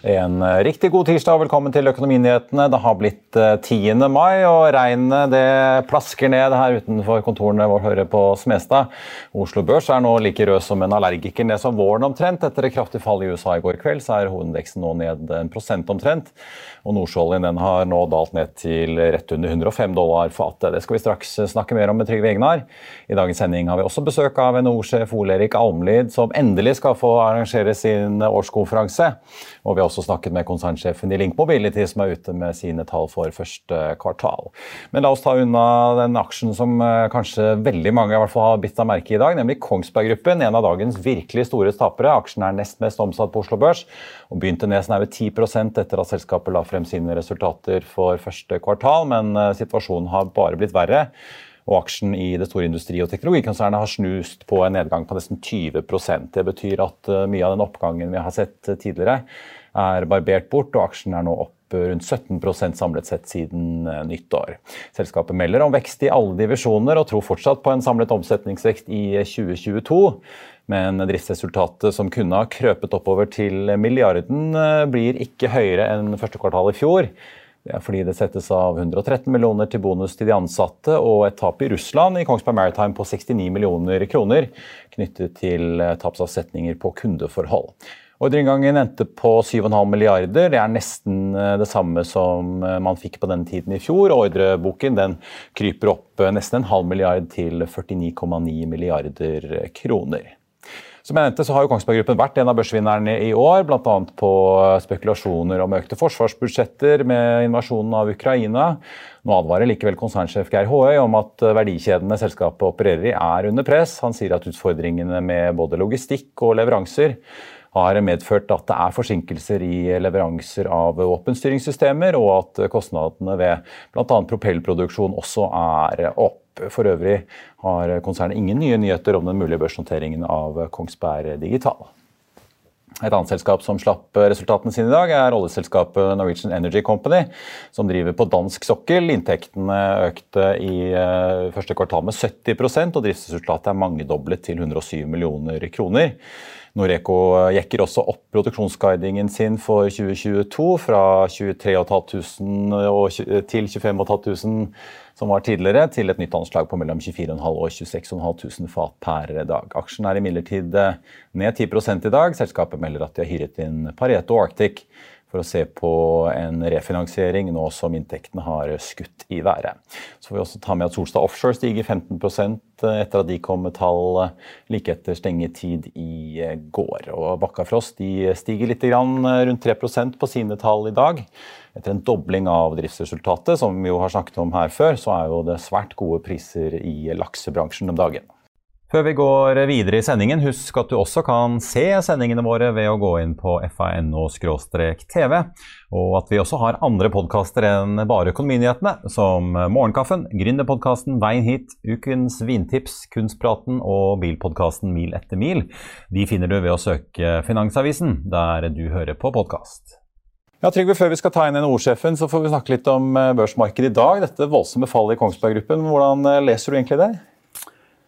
En eh, riktig god tirsdag og velkommen til Økonominyhetene. Det har blitt 10. Eh, mai, og regnet det plasker ned her utenfor kontorene våre på Smestad. Oslo Børs er nå like rød som en allergiker ned som våren omtrent. Etter et kraftig fall i USA i går kveld, så er hovedindeksen nå ned en prosent omtrent. Og Nordsjøoljen har nå dalt ned til rett under 105 dollar fatet. Det skal vi straks snakke mer om med Trygve Egnar. I dagens sending har vi også besøk av NHO-sjef Ole Erik Almlid, som endelig skal få arrangere sin årskonferanse. Og vi har også snakket med konsernsjefen i Link Mobility, som er ute med sine tall for første kvartal. Men la oss ta unna den aksjen som eh, kanskje veldig mange i hvert fall har bitt av merke i dag, nemlig Kongsberg Gruppen. En av dagens virkelig store tapere. Aksjen er nest mest omsatt på Oslo Børs og begynte ned snaue 10% etter at selskapet la frem sine resultater for første kvartal, men eh, situasjonen har bare blitt verre og aksjen i det store industri- og teknologikonsernet har snust på en nedgang på nesten 20% Det betyr at eh, mye av den oppgangen vi har sett tidligere, er barbert bort, og aksjen er nå opp rundt 17% samlet sett siden eh, nyttår. Selskapet melder om vekst i alle divisjoner og tror fortsatt på en samlet omsetningsvekst i 2022. Men driftsresultatet som kunne ha krøpet oppover til milliarden, eh, blir ikke høyere enn første kvartal i fjor. Det er fordi det settes av 113 millioner til bonus til de ansatte og et tap i Russland i Kongsberg Maritime på 69 millioner kroner knyttet til eh, tapsavsetninger på kundeforhold. Ordreinngangen endte på 7,5 milliarder. Det er nesten eh, det samme som eh, man fikk på den tiden i fjor. Ordreboken den kryper opp nesten en halv milliard til 49,9 milliarder kroner. Som jeg nevnte, så har jo Kongsberg Gruppen vært en av børsvinnerne i år, bl.a. på spekulasjoner om økte forsvarsbudsjetter med invasjonen av Ukraina. Nå advarer likevel konsernsjef Geir Håøy om at verdikjedene selskapet opererer i er under press. Han sier at utfordringene med både logistikk og leveranser har medført at det er forsinkelser i leveranser av våpenstyringssystemer, og at kostnadene ved bl.a. propellproduksjon også er opp. For øvrig har konsernet ingen nye nyheter om den mulige børsnoteringen av Kongsberg Digital. Et annet selskap som slapp resultatene sine i dag, er oljeselskapet Norwegian Energy Company, som driver på dansk sokkel. Inntektene økte i eh, første kvartal med 70% og driftsresultatet er mangedoblet til 107 millioner kroner. Noreco jekker også opp produksjonsguidingen sin for 2022 fra 23 til 25.500 som var tidligere, til et nytt anslag på mellom 24.500 og 26.500 fat per dag. Aksjen er imidlertid ned 10 i dag. Selskapet melder at de har hyret inn Pareto Arctic for å se på en refinansiering nå som inntektene har skutt i været. Så får vi også ta med at Solstad Offshore stiger 15% etter at de kom med tall like etter stengetid i går. Og Bakkafrost stiger litt, rundt 3% på sine tall i dag. Etter en dobling av driftsresultatet, som vi jo har snakket om her før, så er jo det svært gode priser i laksebransjen om dagen. Før vi går videre i sendingen, husk at du også kan se sendingene våre ved å gå inn på fano-tv, og at vi også har andre podkaster enn bare Økonominyhetene, som Morgenkaffen, Gründerpodkasten Veien hit, Ukens vintips, Kunstpraten og bilpodkasten Mil etter mil. De finner du ved å søke Finansavisen, der du hører på podkast. Ja, Trygve, Før vi skal ta inn NHO-sjefen, så får vi snakke litt om eh, børsmarkedet i dag. Dette voldsomme fallet i Kongsberg Gruppen. Hvordan eh, leser du egentlig det?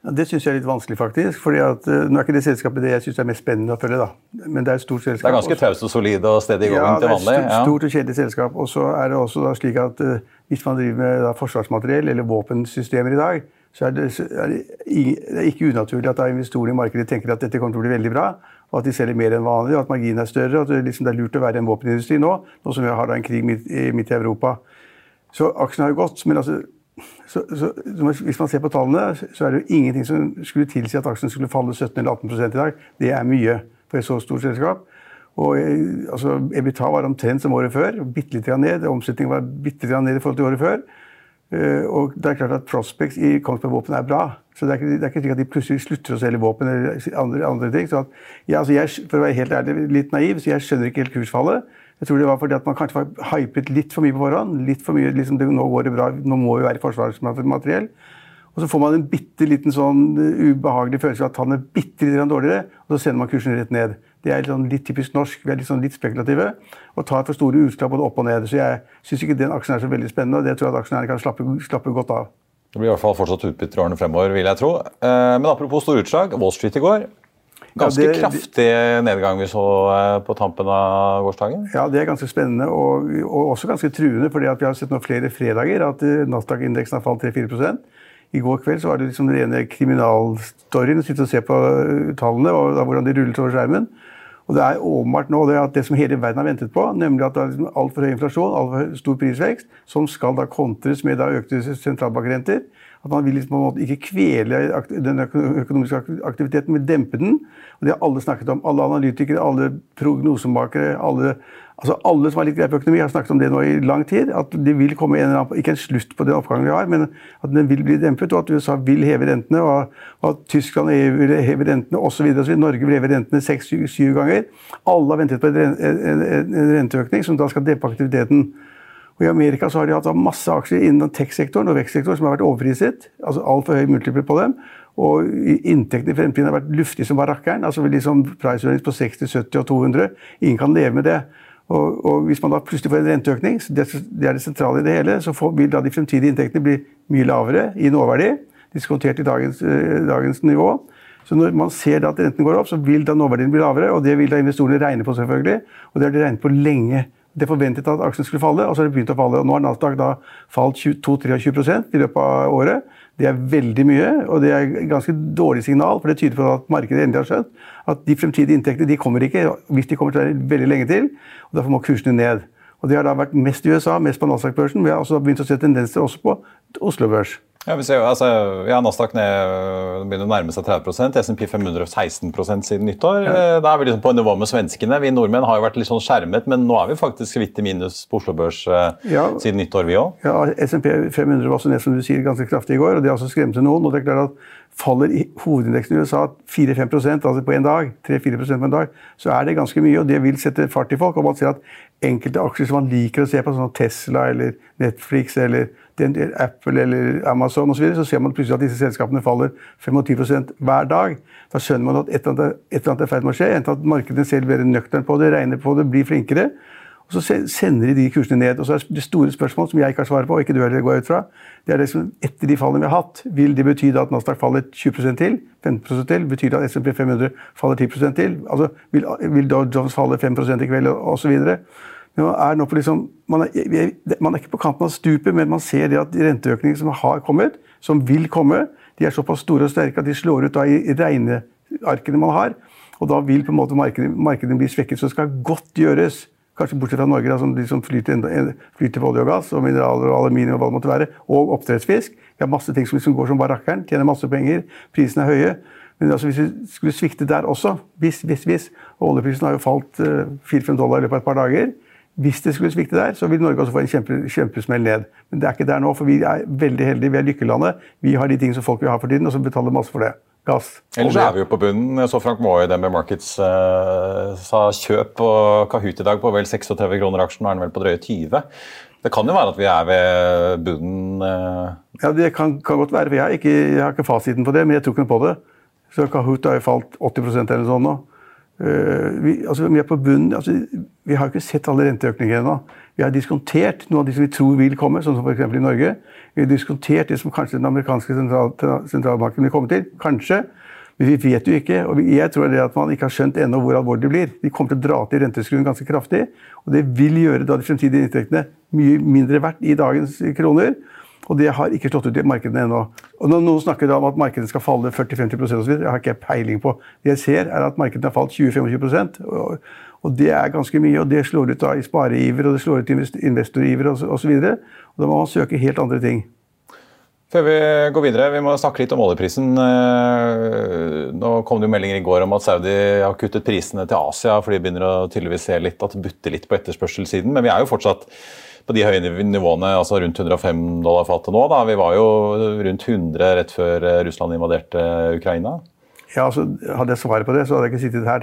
Ja, det syns jeg er litt vanskelig, faktisk. fordi at, uh, Nå er ikke det selskapet det jeg syns er mest spennende å følge. da. Men Det er et stort selskap. Det er ganske taust og solid og stedig i gangen til vanlig? Ja, det er et stort og kjedelig selskap. Og så er det også da slik at uh, hvis man driver med da, forsvarsmateriell eller våpensystemer i dag, så er det, er det, ikke unaturlig at da investorene i markedet tenker at dette kommer til å bli veldig bra, og at de selger mer enn vanlig, og at marginen er større. og at det, liksom, det er lurt å være en våpenindustri nå, nå som vi har da en krig midt, midt i Europa. Så aksjen har jo gått. men altså så, så, hvis man ser på tallene, så er det jo ingenting som skulle tilsi at aksjen skulle falle 17 eller 18 i dag. Det er mye for et så stort selskap. Og eh, altså, EBITDA var omtrent som året før, bitte litt ned. Omsetningen var bitte litt ned i forhold til året før. Uh, og det er klart at Prospects i Kongsberg Våpen er bra. Så det er, ikke, det er, ikke, slik at de plutselig slutter å selge våpen eller andre, andre ting. Så at, ja, altså jeg, for å være helt ærlig, litt naiv, så jeg skjønner ikke helt kursfallet. Jeg tror det var fordi at man kanskje var hypet litt for mye på forhånd. litt for mye, liksom, det, Nå går det bra, nå må vi være i forsvarsmateriell. Og så får man en bitte liten sånn eh, ubehagelig følelse av at han er bitte litt dårligere, og så sender man kursen rett ned. Det er sånn, litt typisk norsk. Vi er sånn, litt spekulative og tar for store utslag både opp og ned. Så jeg syns ikke den aksjen er så veldig spennende, og det tror jeg at aksjonærene kan slappe, slappe, godt av. Det blir i hvert fall fortsatt utbytter årene fremover, vil jeg tro. Eh, men apropos store utslag. Wall Street i går. Ganske ja, det, kraftig nedgang vi så eh, på tampen av gårsdagen? Ja, det er ganske spennende og, og også ganske truende. fordi vi har sett nå flere fredager at Nasdaq-indeksen har falt 3-4 i går kveld så var det liksom den rene kriminalstoryen sitte og se på uh, tallene og da, hvordan de rullet over skjermen. Og det er åpenbart nå det, at det som hele verden har ventet på, nemlig at det er liksom altfor høy inflasjon, altfor stor prisvekst, som skal da kontres med da økte sentralbankrenter. At man vil liksom ikke kvele den økonomiske aktiviteten, men dempe den. Og Det har alle snakket om. Alle analytikere, alle prognosemakere, alle Altså Alle som har litt greie på økonomi, har snakket om det nå i lang tid. At det vil komme en, eller annen, ikke en slutt på den oppgangen vi har, men at den vil bli dempet. Og at USA vil heve rentene, og, at Tyskland og EU vil heve rentene osv. Norge vil heve rentene seks-syv ganger. Alle har ventet på en, en, en, renteøkning som da skal dempe aktiviteten. Og I Amerika så har de hatt masse aksjer innen tech-sektoren og vekstsektoren som har vært overpriset. altså Altfor høy multiple på dem. Og inntektene i fremtiden har vært luftige som barrakkeren. altså liksom Price på 60, 70 og 200. Ingen kan leve med det. Og, og, Hvis man da plutselig får en renteøkning, det, det er det sentrale i det hele, så får, vil da de fremtidige inntektene bli mye lavere i nåverdi, diskontert i dagens, eh, dagens, nivå. Så når man ser da at renten går opp, så vil da nåverdien bli lavere, og det vil da investorene regne på, selvfølgelig. Og det har de regnet på lenge. Det forventet at aksjen skulle falle, og så har det begynt å falle. og Nå har Nasdaq da falt 22-23% i løpet av året. Det er veldig mye, og det er et ganske dårlig signal, for det tyder på at markedet endelig har skjønt at de fremtidige inntektene de kommer ikke hvis de kommer til veldig lenge til. og Derfor må kursene ned. Og Det har da vært mest i USA, mest på Nasdaq-børsen. Vi har også begynt å se tendenser også på Oslo Børs. Ja, vi ser jo, altså, ja, Nasdaq ned, begynner å nærme seg 30% SMP 500 16% siden nyttår. Ja. Eh, da er vi liksom på nivå med svenskene. Vi nordmenn har jo vært litt sånn skjermet, men nå er vi faktisk vidt i minus på Oslo Børs eh, ja. siden nyttår, vi òg. Ja, SMP 500 var også ned som du sier, ganske kraftig i går, og det også skremte noen. og det er klart at Faller hovedindeksen i USA 4-5% altså på en dag, 3-4% på en dag, så er det ganske mye, og det vil sette fart i folk. og man ser at enkelte aksjer som man liker å se på, sånn Tesla eller Netflix eller Apple eller Amazon osv., så, så ser man plutselig at disse selskapene faller 25% hver dag. Da skjønner man at et eller annet, et eller annet er i ferd med å skje. Enten at markedet selv blir nøktern på det, regner på det, blir flinkere. Og Så sender de de kursene ned. Og så er det store spørsmål som jeg ikke har svar på, og ikke du heller går ut fra, det er liksom etter de fallene vi har hatt, vil det bety at Nasdaq faller 20% til? 15 til? Betyr det at SMP 500 faller 10% til? Altså, vil, vil Dow Jones falle 5 i kveld, osv.? Men man er, nå på liksom, man, er, man er ikke på kanten av stupet, men man ser det at de renteøkningene som har kommet, som vil komme, de er såpass store og sterke at de slår ut da i regnearkene man har. Og da vil på en måte markedet, markedet bli svekket. Så det skal godt gjøres, kanskje bortsett fra Norge, da, som, de som flyter, flyter, på olje og gass, og mineraler og aluminium og hva det måtte være, og oppdrettsfisk. Vi har masse ting som liksom går som bare tjener masse penger, prisene er høye. Men altså, hvis vi skulle svikte der også, hvis, hvis, hvis og Oljeprisen har jo falt 4-5 eh, dollar i løpet av et par dager. Hvis det skulle svikte der, så vil Norge også få en kjempe, kjempesmell ned. Men det er ikke der nå, for vi er veldig heldige. Vi er lykkelandet. Vi har de tingene som folk vil ha for tiden, og så betaler masse for det. Gass. Ellers er vi jo på bunnen. Jeg så Frank Maae i DNB Markets eh, sa kjøp på Kahoot i dag på vel 36 kroner aksjen. Nå er den vel på drøye 20. Det kan jo være at vi er ved bunnen? eh. Ja, det kan, kan, godt være. Jeg har, ikke, jeg har ikke fasiten på det, men jeg tror ikke noe på det. Så Kahoot har jo falt 80% eller sånn nå. Uh, vi, altså, vi, er på bunnen. Altså, vi har ikke sett alle renteøkninger ennå. Vi har diskontert noe av de som vi tror vil komme, sånn som f.eks. i Norge. Vi har diskontert det som kanskje den amerikanske sentral, sentralbanken vil komme til. Kanskje. Men vi vet jo ikke. og Jeg tror det at man ikke har skjønt ennå hvor alvorlig det blir. De kommer til å dra til renteskruen ganske kraftig. Og det vil gjøre da de fremtidige inntektene mye mindre verdt i dagens kroner. Og det har ikke slått ut i markedene ennå. Og når noen snakker om at markedet skal falle 40-50% osv., har ikke jeg peiling på. Det jeg ser, er at markedene har falt 20-25 og, og det er ganske mye. Og det slår ut da i spareiver, og det slår ut i investoriver osv. Da må man søke helt andre ting. Før vi går videre, vi må snakke litt om oljeprisen. Eh, nå kom det jo meldinger i går om at Saudi har kuttet prisene til Asia, for de begynner å tydeligvis se litt at det butter litt på etterspørselssiden. Men vi er jo fortsatt på de høye nivåene, altså rundt 105 dollar fatet nå. Da. Vi var jo rundt 100 rett før Russland invaderte Ukraina. Ja, altså, Hadde jeg svaret på det, så hadde jeg ikke sittet her.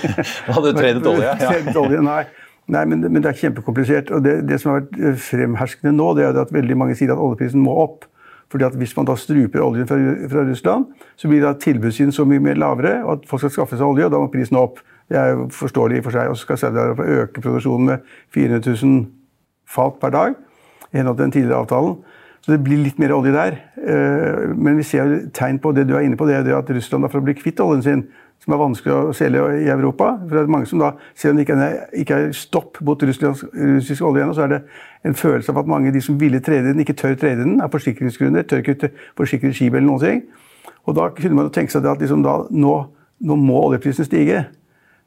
hadde du tredet olje? Ja. olje nei. nei men, men, det er kjempekomplisert. og det, det, som har vært fremherskende nå, det er at veldig mange sier at oljeprisen må opp. Fordi at Hvis man da struper oljen fra, fra Russland, så blir da tilbudssiden så mye mer lavere, og at folk skal skaffe seg olje, og da må prisen opp. Det er jo forståelig i og for seg. Og så skal Saudi-Arabia øke produksjonen med 400 000 fat per dag i henhold til den tidligere avtalen. Så det blir litt mer olje der. Eh, men vi ser tegn på det du er inne på, det er at Russland for å bli kvitt oljen sin, som er vanskelig å selge i Europa for det er mange som da, Selv om det ikke er, stopp mot russisk, olje ennå, så er det en følelse av at mange av de som ville trede den, ikke tør trede den av forsikringsgrunner. Tør ikke forsikre skipet eller noen ting. Og da kunne man jo tenke seg at liksom da, nå, nå må oljeprisen stige.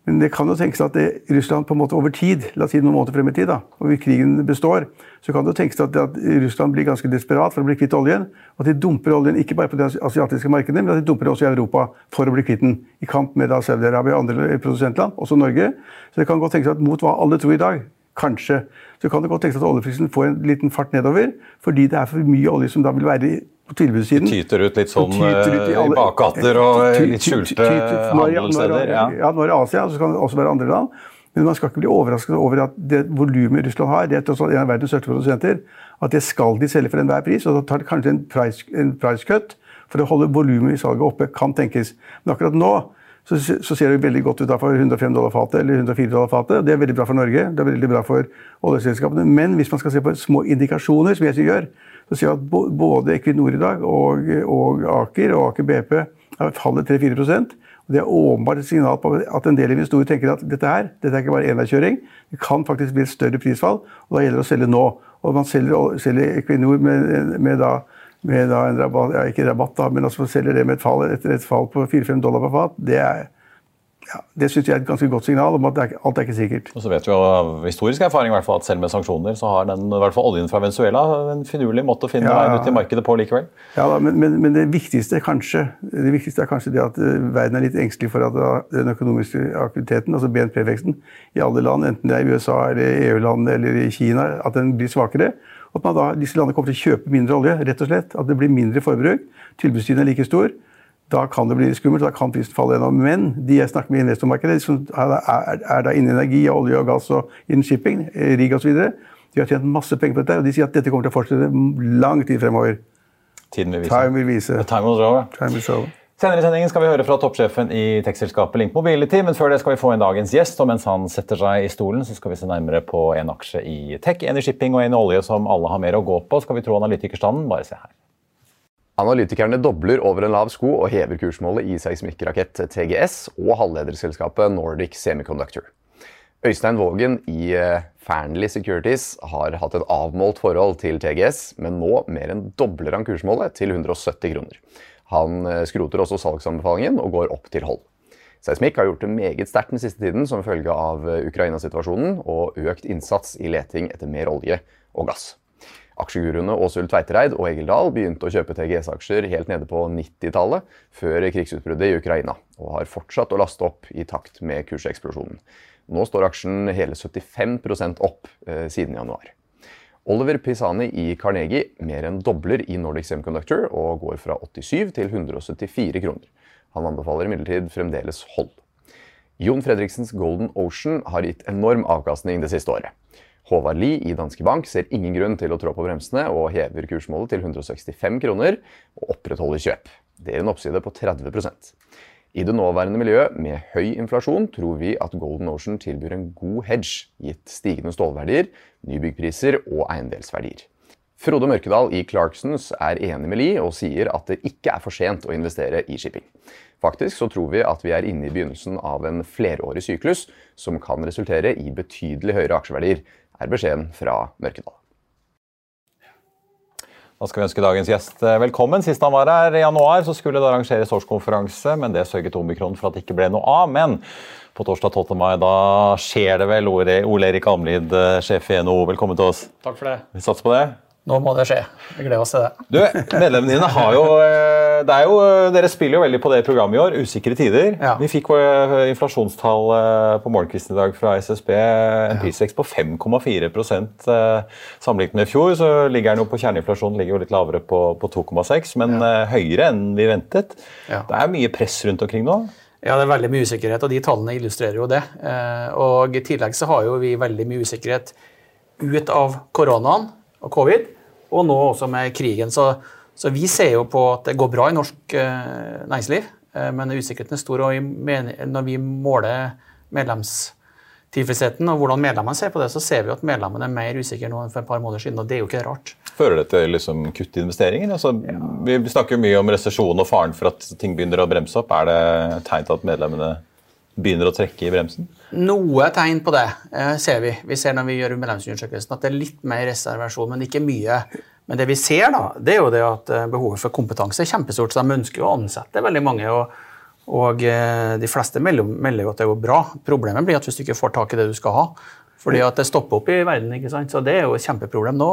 Men det kan jo tenkes at det, Russland på en måte over tid, la oss si noen måneder frem i tid, da, og krigen består, så kan det jo tenkes at, at, Russland blir ganske desperat for å bli kvitt oljen. Og at de dumper oljen ikke bare på det asiatiske markedet, men at de dumper også i Europa for å bli kvitt den. I kamp med Saudi-Arabia og andre produsentland, også Norge. Så det kan godt tenkes at mot hva alle tror i dag, kanskje, så kan det godt tenkes at oljeprisen får en liten fart nedover, fordi det er for mye olje som da vil være på tilbudssiden. Det tyter ut litt sånn ut i, i bakgater og litt skjulte handelssteder? Ja. ja, nå er det Asia, så kan det også være andre land. Men man skal ikke bli overrasket over at det volumet Russland har, det er en av verdens største produsenter, at det skal de selge for enhver pris. Og da tar de kanskje en price, en price cut for å holde volumet i salget oppe, kan tenkes. Men akkurat nå så, så, ser det veldig godt ut da for 105 dollar fatet eller 104 dollar fatet. Det er veldig bra for Norge, det er veldig bra for oljeselskapene. Men hvis man skal se på små indikasjoner, som jeg gjør, så ser jeg at både Equinor i dag og, og Aker og Aker BP faller 3-4 og Det er åpenbart et signal på at en del investorer tenker at dette her, dette er ikke bare enveiskjøring. Det kan faktisk bli et større prisfall, og da gjelder det å selge nå. Og man selger, selger Equinor med, med, da, med da en rabatt, ja, ikke rabatt, da, men altså selger det med et fall, etter et fall på 4-5 dollar per fat. Det er, ja, det synes jeg er et ganske godt signal om at er, alt er ikke sikkert. Og så vet vi jo av historisk erfaring i hvert fall, at selv med sanksjoner så har den, i hvert fall oljen fra Venezuela en finurlig måte å finne ja, veien ut i markedet på likevel. Ja, da, men, men, men, det viktigste kanskje, det viktigste er kanskje det at eh, verden er litt engstelig for at den økonomiske aktiviteten, altså BNP-veksten, i alle land, enten det er i USA eller EU-land eller i Kina, at den blir svakere. At man da, disse landene kommer til å kjøpe mindre olje, rett og slett. At det blir mindre forbruk. Tilbudstiden er like stor. Da kan det bli skummelt, da kan prisen falle gjennom. Men de jeg snakker med i investormarkedet, som er, er, da innen energi, olje og gass og innen shipping, eh, rigg osv., de har tjent masse penger på dette, og de sier at dette kommer til å fortsette lang tid fremover. Tiden vil vise. Time will vise. The time will show. Time will show. Senere i sendingen skal vi høre fra toppsjefen i tekstselskapet Link Mobility, men før det skal vi få inn dagens gjest. og Mens han setter seg i stolen, så skal vi se nærmere på en aksje i tech, en i shipping og en i olje som alle har mer å gå på. Skal vi tro analytikerstanden? Bare se her. Analytikerne dobler over en lav sko og hever kursmålet i seismikkrakett TGS og halvlederselskapet Nordic Semiconductor. Øystein Vågen i eh, Fearnley Securities har hatt et avmålt forhold til TGS, men nå mer enn dobler han kursmålet til 170 kroner. Han eh, skroter også salgsanbefalingen og går opp til hold. Seismikk har gjort det meget sterkt den siste tiden som følge av eh, Ukraina-situasjonen og økt innsats i leting etter mer olje og gass. Aksjeguruene Åshild Tveitereid og Egil Dahl begynte å kjøpe TGS-aksjer helt nede på 90-tallet, før krigsutbruddet i Ukraina, og har fortsatt å laste opp i takt med kurseksplosjonen. Nå står aksjen hele 75 opp eh, siden januar. Oliver Pisani i Carnegie mer enn dobler i Nordic Semiconductor og går fra 87 til 174 kroner. Han anbefaler imidlertid fremdeles hold. Jon Fredriksens Golden Ocean har gitt enorm avkastning det siste året. Håvard Lie i Danske Bank ser ingen grunn til å trå på bremsene og hever kursmålet til 165 kroner og opprettholder kjøp. Det er en oppside på 30 I det nåværende miljøet med høy inflasjon tror vi at Golden Ocean tilbyr en god hedge, gitt stigende stålverdier, nybyggpriser og eiendelsverdier. Frode Mørkedal i Clarksons er enig med Lie og sier at det ikke er for sent å investere i shipping. Faktisk så tror vi at vi er inne i begynnelsen av en flerårig syklus som kan resultere i betydelig høyere aksjeverdier, er beskjeden fra Mørkedal. Da skal vi ønske dagens gjest eh, velkommen. Sist han var her i januar, så skulle det arrangeres årskonferanse, men det sørget omikron for at det ikke ble noe av. Men på torsdag 12. mai da skjer det vel. Ole Erik Almlid, eh, sjef i NHO, velkommen til oss. Takk for det. Vi satser på det? Nå må det skje. Vi gleder oss til det. Du, Medlemmene dine har jo eh, det er jo, dere spiller jo veldig på det programmet i år. Usikre tider. Ja. Vi fikk uh, inflasjonstall på morgenkvisten i dag fra SSB. En prisvekst på 5,4 uh, sammenlignet med i fjor. Så ligger den jo på kjerneinflasjonen ligger jo litt lavere på, på 2,6, men ja. høyere enn vi ventet. Ja. Det er mye press rundt omkring nå. Ja, det er veldig mye usikkerhet, og de tallene illustrerer jo det. Eh, og I tillegg så har jo vi veldig mye usikkerhet ut av koronaen og covid, og nå også med krigen. Så, så vi ser jo på at det går bra i norsk eh, næringsliv, eh, men usikkerheten er stor. og Når vi måler medlemstilfredsheten og hvordan medlemmene ser på det, så ser vi at medlemmene er mer usikre nå enn for et par måneder siden, og det er jo ikke rart. Fører det til liksom, kutt i investeringer? Altså, Vi snakker mye om resesjon og faren for at ting begynner å bremse opp. Er det tegn til at medlemmene begynner å trekke i bremsen? Noe tegn på det eh, ser vi. Vi ser når vi gjør medlemsundersøkelsen at det er litt mer reservasjon, men ikke mye. Men det vi ser, da, det er jo det at eh, behovet for kompetanse er kjempestort. Så de ønsker å ansette veldig mange. og, og eh, de fleste melder, melder jo at det går bra. Problemet blir at hvis du ikke får tak i det du skal ha. Fordi at det stopper opp i verden. ikke sant? Så det er jo et kjempeproblem nå.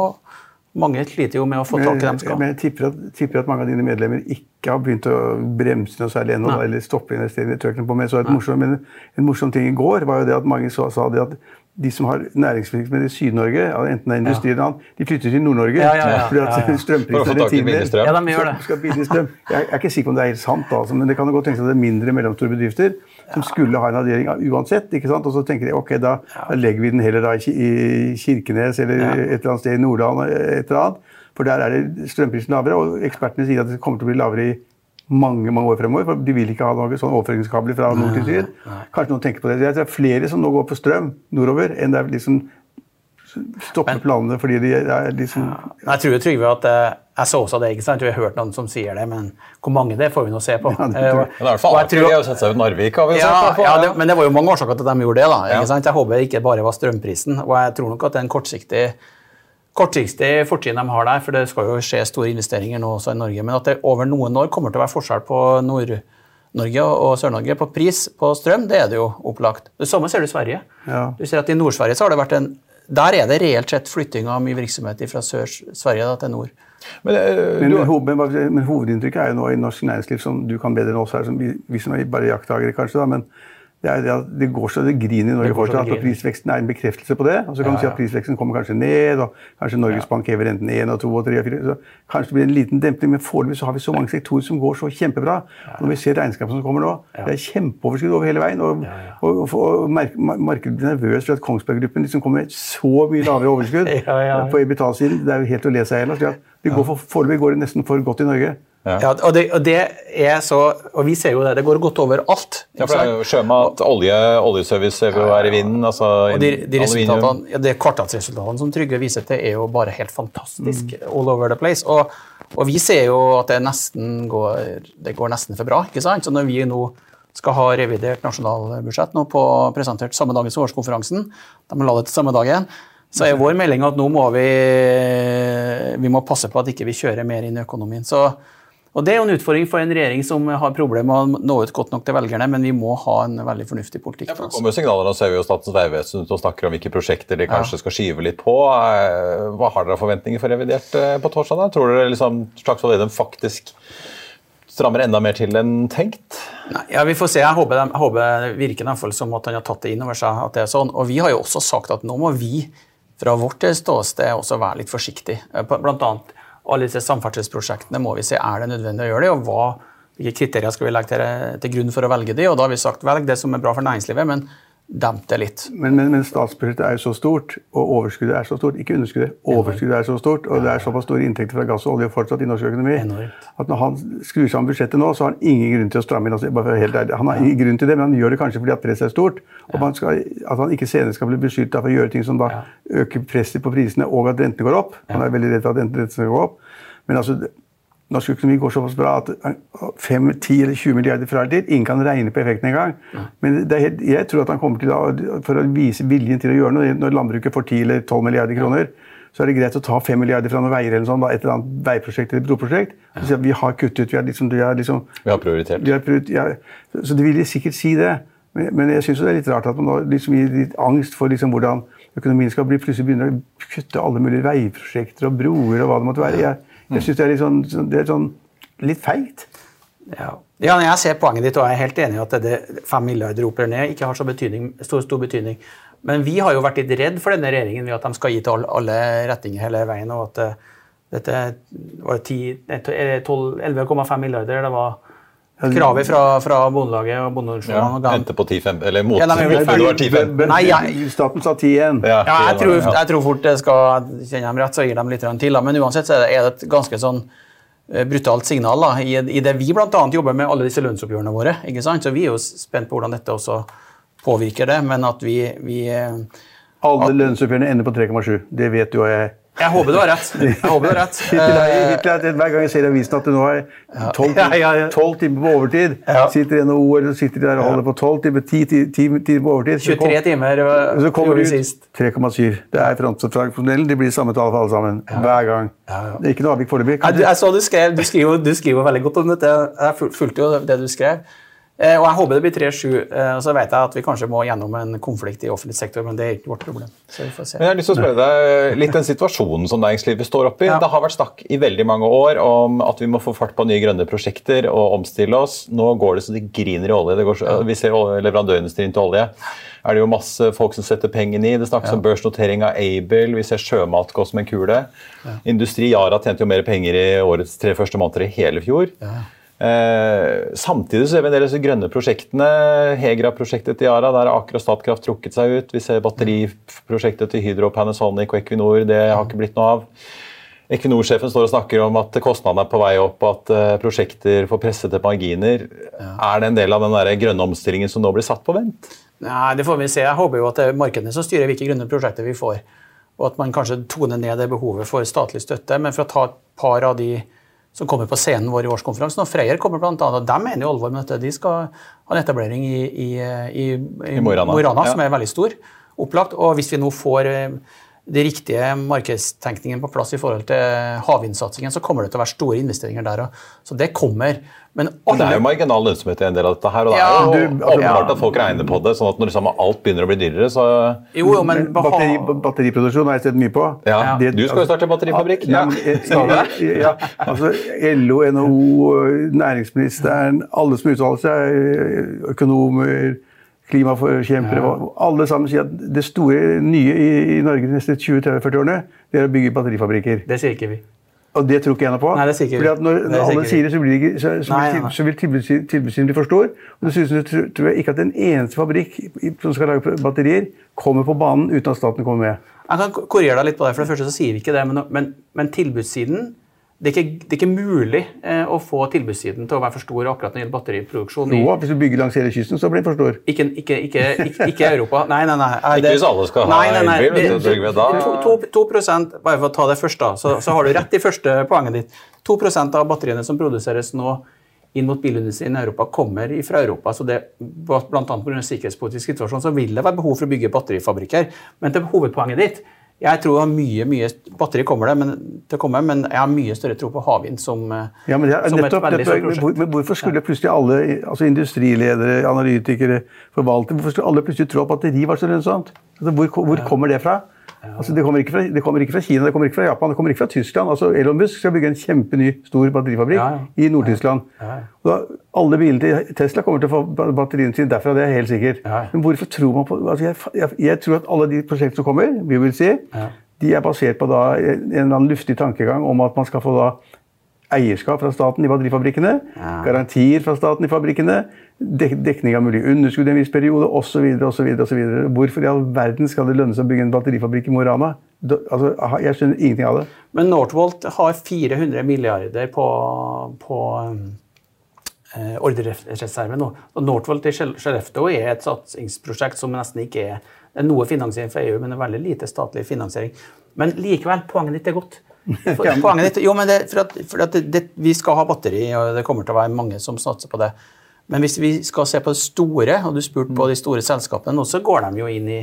Mange sliter jo med å få tak i dem de skal. Men jeg tipper at, tipper at mange av dine medlemmer ikke har begynt å bremse noe særlig ennå, eller stoppe investeringene. tror jeg på. Men, så et morsom, men en morsom ting i går var jo det at mange så, sa det at de som har næringsvirksomhet i Syd-Norge, enten det er industri eller annet, de flytter til Nord-Norge. Ja, ja, ja. fordi at strømprisene er rimeligere. Ja, de gjør det. Så skal strøm. Jeg er ikke sikker på om det er helt sant, altså, men det kan jo godt tenkes at det er mindre mellomstore bedrifter som skulle ha en avdeling uansett. ikke sant? Og så tenker de ok, da, da legger vi den heller da i Kirkenes eller et eller annet sted i Nordland. et eller annet, For der er det strømprisen lavere, og ekspertene sier at det kommer til å bli lavere i mange mange år fremover. for De vil ikke ha noen sånn overføringskabler fra nord til syd. Kanskje noen tenker på det. Det er flere som nå går på strøm nordover, enn det er liksom stopper planene fordi de er liksom ja. Jeg tror jo, Trygve at eh, jeg så også det, ikke sant? Jeg har hørt noen som sier det, men hvor mange det får vi nå se på. Ja, det tror jeg. Men det er i hvert fall artig å sette seg ut Narvik. har vi ja, sett, da. ja det, men det var jo mange årsaker til at de gjorde det. da, ikke sant? Jeg håper det ikke bare var strømprisen. Og jeg tror nok at det er en kortsiktig, kortsiktig fortrinn de har der, for det skal jo skje store investeringer nå også i Norge. Men at det over noen år kommer til å være forskjell på Nord-Norge og Sør-Norge på pris på strøm, det er det jo opplagt. Det samme ser du i Sverige. Ja. Du ser at I Nord-Sverige så har det vært en Der er det reelt sett flytting av mye virksomhet fra Sør-Sverige da, til nord. Men, øh, Men, men, men hovedinntrykket er jo nå i norsk næringsliv, som du kan bedre enn oss her, som vi, vi som er bare jakttagere, kanskje, da, men det, er det, at det går så det griner i Norge fortsatt. og. Prisveksten er en bekreftelse på det. og Så kan Ja, du si at prisveksten kommer kanskje ned, og kanskje Norges Bank hever renten 1 og 2 og 3 og 4. Så kanskje det blir en liten demping, men foreløpig så har vi så mange sektorer som går så kjempebra. Og når vi ser regnskapene som kommer nå, det er kjempeoverskudd over hele veien. Og, og, og, og markedet blir nervøst for at Kongsberg Gruppen liksom kommer med så mye lavere overskudd Ja, ja, ja. på EBITDA-siden. Det er jo helt å le seg i hjel. Det går for, foreløpig går det nesten for godt i Norge. Ja, og, det, og det er så, og vi ser jo det, det går godt over alt. ja, for det er jo sjømat, olje, oljeservice vil være i vinden. altså Og de, de resultatene, ja, de kvartalsresultatene som Trygve viser til, er jo bare helt fantastisk Mm. all over the place. Og, og vi ser jo at det nesten går, det går nesten for bra. ikke sant? Så når vi nå skal ha revidert nasjonalbudsjett nå på presentert samme dag som årskonferansen, de la det til samme dagen, så er vår melding at nå må vi, vi må passe på at ikke vi kjører mer inn i økonomien. Så, og Det er jo en utfordring for en regjering som har problemer med å nå ut godt nok til velgerne, men vi må ha en veldig fornuftig politikk. Ja, for det kommer jo signaler, Nå ser vi jo Statens vegvesen ut og snakker om hvilke prosjekter de kanskje skal skyve litt på. Eh, Hva Har dere av forventninger for revidert eh, på torsdag? da? Tror dere liksom Slagsvold Vedum faktisk strammer enda mer til enn tenkt? Nei, ja, Vi får se. Jeg håper, de, jeg håper det virker i hvert fall som at han har tatt det inn over seg. at det er sånn. Og vi har jo også sagt at nå må vi fra vårt ståsted også være litt forsiktige. Eh, Blant annet alle disse samferdselsprosjektene må vi se er det nødvendig å gjøre det, og hva, hvilke kriterier skal vi legge til, til grunn for å velge de. Og da har vi sagt velg det som er bra for næringslivet, men demp det litt. Men, men, men statsbudsjettet er jo så stort, og overskuddet er så stort. Ikke underskuddet, overskuddet er så stort, og det er såpass store inntekter fra gass og olje fortsatt i norsk økonomi Enormt. at når han skrur sammen budsjettet nå, så har han ingen grunn til å stramme inn. Altså. Han har ingen grunn til det, men han gjør det kanskje fordi at presset er stort. Og man skal, at han ikke senere skal bli beskyldt for å gjøre ting som da øker presset på prisene, og at rentene går opp. Han er veldig redd for at rentene skal gå opp. Men altså, Norsk økonomi går såpass bra at 5, 10 eller 20 milliarder fra eller til Ingen kan regne på effekten engang. Men helt, jeg tror at han kommer til å, for å vise viljen til å gjøre noe Når landbruket får 10 eller 12 milliarder kroner, så er det greit å ta 5 milliarder fra noen veier eller sånn, da, et eller annet veiprosjekt eller broprosjekt. og si at Vi har kuttet, vi har liksom, vi har liksom Vi har prioritert. Vi har prioritert ja, så de vil sikkert si det. Men, men jeg syns det er litt rart at man da liksom gir litt angst for liksom hvordan økonomien skal bli. Plutselig begynner å kutte alle mulige veiprosjekter og broer og hva det måtte være. Jeg, jeg synes det er litt sånn, sånn- det er sånn litt feigt. Ja. ja, jeg ser poenget ditt, og jeg er helt enig i at det 5 milliarder opp eller ned ikke har så betydning, stor, stor betydning. Men vi har jo vært litt redd for denne regjeringen ved at de skal gi til alle retninger hele veien. og at uh, dette var 11,5 milliarder. Det var kravet fra, fra Bondelaget og Bondeorganisasjonen. Ja, endte på 10-5, eller mot. Ja, nei, men- det var 10-5. Nei, jeg- Staten sa 10-1. Ja, Ja, jeg tror, jeg tror fort det skal Kjenner dem rett, så gir de litt til. Da. Men uansett så er det- et ganske sånn eh, brutalt signal da, i, i det vi bl.a. jobber med alle disse lønnsoppgjørene våre. ikke sant? Så vi er jo spent på hvordan dette også påvirker det. Men at vi, vi eh, Alle lønnsoppgjørene ender på 3,7. Det vet du og jeg. Jeg håper du har rett. Jeg håper du har rett. Hittil hver gang jeg ser i avisen at du nå har 12, Ja, ja, ja. timer på overtid, sitter NHO eller sitter der og holder på 12 timer, 10 ti- ti- timer på overtid. 23 timer Så kommer du ut sist. 3,7. Det er frontfraksjonellen. Det blir samme tall for alle sammen. Hver gang. Det er ikke noe avvik foreløpig. Du skrev, du skriver, du skriver veldig godt om dette. Jeg fulgte jo det du skrev. Eh, og jeg håper det blir 3-7. Eh, og så vet jeg at vi kanskje må gjennom en konflikt i offentlig sektor, men det er ikke vårt problem. Så vi får se. Men jeg har lyst til å spørre deg litt den situasjonen som næringslivet står oppe i. Ja. Det har vært snakk i veldig mange år om at vi må få fart på nye grønne prosjekter og omstille oss. Nå går det så det griner i olje. Det går så, vi ser leverandørindustrien til olje. Er det jo masse folk som setter pengene i. Det snakkes om børsnotering av Aibel. Vi ser sjømat gå som en kule. Industri Yara tjente jo mer penger i årets tre første måneder i hele fjor. Eh, samtidig så ser vi en del av disse grønne prosjektene. Hegra-prosjektet til Yara, der har Aker og Statkraft trukket seg ut. Vi ser batteriprosjektet til Hydro, Panasonic og Equinor. Det har ikke blitt noe av. Equinor-sjefen står og snakker om at kostnadene er på vei opp, og at eh, prosjekter får pressede marginer. Er det en del av den der grønne omstillingen som nå blir satt på vent? Nei, det får vi se. Jeg håper jo at det er markedene som styrer hvilke grønne prosjekter vi får. Og at man kanskje toner ned det behovet for statlig støtte. Men for å ta et par av de som kommer på scenen vår i årskonferansen, og Freyr kommer blant annet, og de mener jo alvor med dette. De skal ha en etablering i, i, i, i, I Mo i Rana. Rana, Ja. som er veldig stor. Opplagt. Og hvis vi nå får det riktige markedstenkningen på plass i forhold til havvindsatsingen, så kommer det til å være store investeringer der òg. Så det kommer. Men og det er jo marginal lønnsomhet i en del av dette her, og det Ja, er jo du- åpenbart ja. at folk regner på det, sånn at når liksom alt begynner å bli dyrere, så Jo, jo, men Batteri, batteriproduksjon har jeg sett mye på. Ja, Det- du skal jo starte batterifabrikk. Ja, eh, ja, altså LO, NHO, næringsministeren, alle som uttaler seg, økonomer, klimaforkjempere, og alle sammen sier at det store nye i, i Norge de neste 20-30-40 årene, det er å bygge batterifabrikker. Det sier ikke vi. Og det tror ikke jeg noe på. Nei, det sier. Fordi at når, når alle sier det, så, blir det ikke, så, så, Nei, vil nei, så vil tilbudssiden bli for stor. Og dessuten tror jeg ikke at en eneste fabrikk som skal lage batterier, kommer på banen uten at staten kommer med. Jeg kan korrigere deg litt på det. For det første så sier vi ikke det, men, men, men tilbudssiden det er, ikke, det er ikke mulig eh, å få tilbudssiden til å være for stor akkurat når det gjelder batteriproduksjon. Jo, hvis du bygger langs hele kysten, så blir den for stor. Ikke, ikke, ikke, ikke, ikke Europa. Nei, nei, nei. Det, Ikke hvis alle skal ha Nei, nei, nei. elbil, du, Det- da- to, to, to prosent, bare for å ta det først, da, så, så har du rett i første poenget ditt. 2% av batteriene som produseres nå inn mot bilindustrien i Europa, kommer fra Europa. så det, Blant annet pga. sikkerhetspolitisk situasjon så vil det være behov for å bygge batterifabrikker. Men til hovedpoenget ditt jeg tror mye, mye batteri kommer det, men, til å komme, men jeg har mye større tro på havvind som, eh, Ja, men er, som et veldig stort prosjekt. hvor- hvorfor skulle plutselig alle altså industriledere, analytikere, forvaltere hvorfor skulle alle plutselig tro at batteri var så lønnsomt? Altså, hvor, hvor kommer det fra? Altså, det, kommer ikke fra det kommer ikke fra Kina, det kommer ikke fra Japan, det kommer ikke fra Tyskland. Altså, Elon Musk skal bygge en kjempeny stor batterifabrikk i Nord-Tyskland. Alle bilene til Tesla kommer til å få ba- batteriene sine derfra, det er helt sikkert. Men hvorfor tror man på altså, jeg, jeg, jeg tror at alle de prosjektene som kommer, vi vil si, de er basert på da, en en eller annen luftig tankegang om at man skal få da eierskap fra staten i batterifabrikkene, garantier fra staten i fabrikkene, dek dekning av mulig underskudd i en viss periode osv. Hvorfor i all verden skal det lønne seg å bygge en batterifabrikk i Mo i Rana? Altså, jeg skjønner ingenting av det. Men Northvolt har 400 milliarder på, på eh, ordrereserve nå. Og Northvolt i Skellefteå er et satsingsprosjekt som nesten ikke er er noe finansiering fra EU, men det er veldig lite statlig finansiering. Men likevel, poenget ditt er godt. Poenget ditt, jo, men det, for at, for at det, Vi skal ha batteri, og det kommer til å være mange som satser på det. Men hvis vi skal se på det store, og du spurte på de store selskapene nå, så går de jo inn i,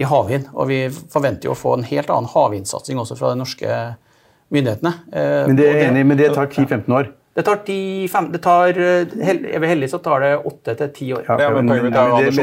i havvind. Og vi forventer jo å få en helt annen havvindsatsing også fra de norske myndighetene. Eh, Men det er enig men det tar 10-15 år. Det tar ti, fem, det tar, eh, Er vi heldige, så tar det åtte til ti år. Ja, men men, det, men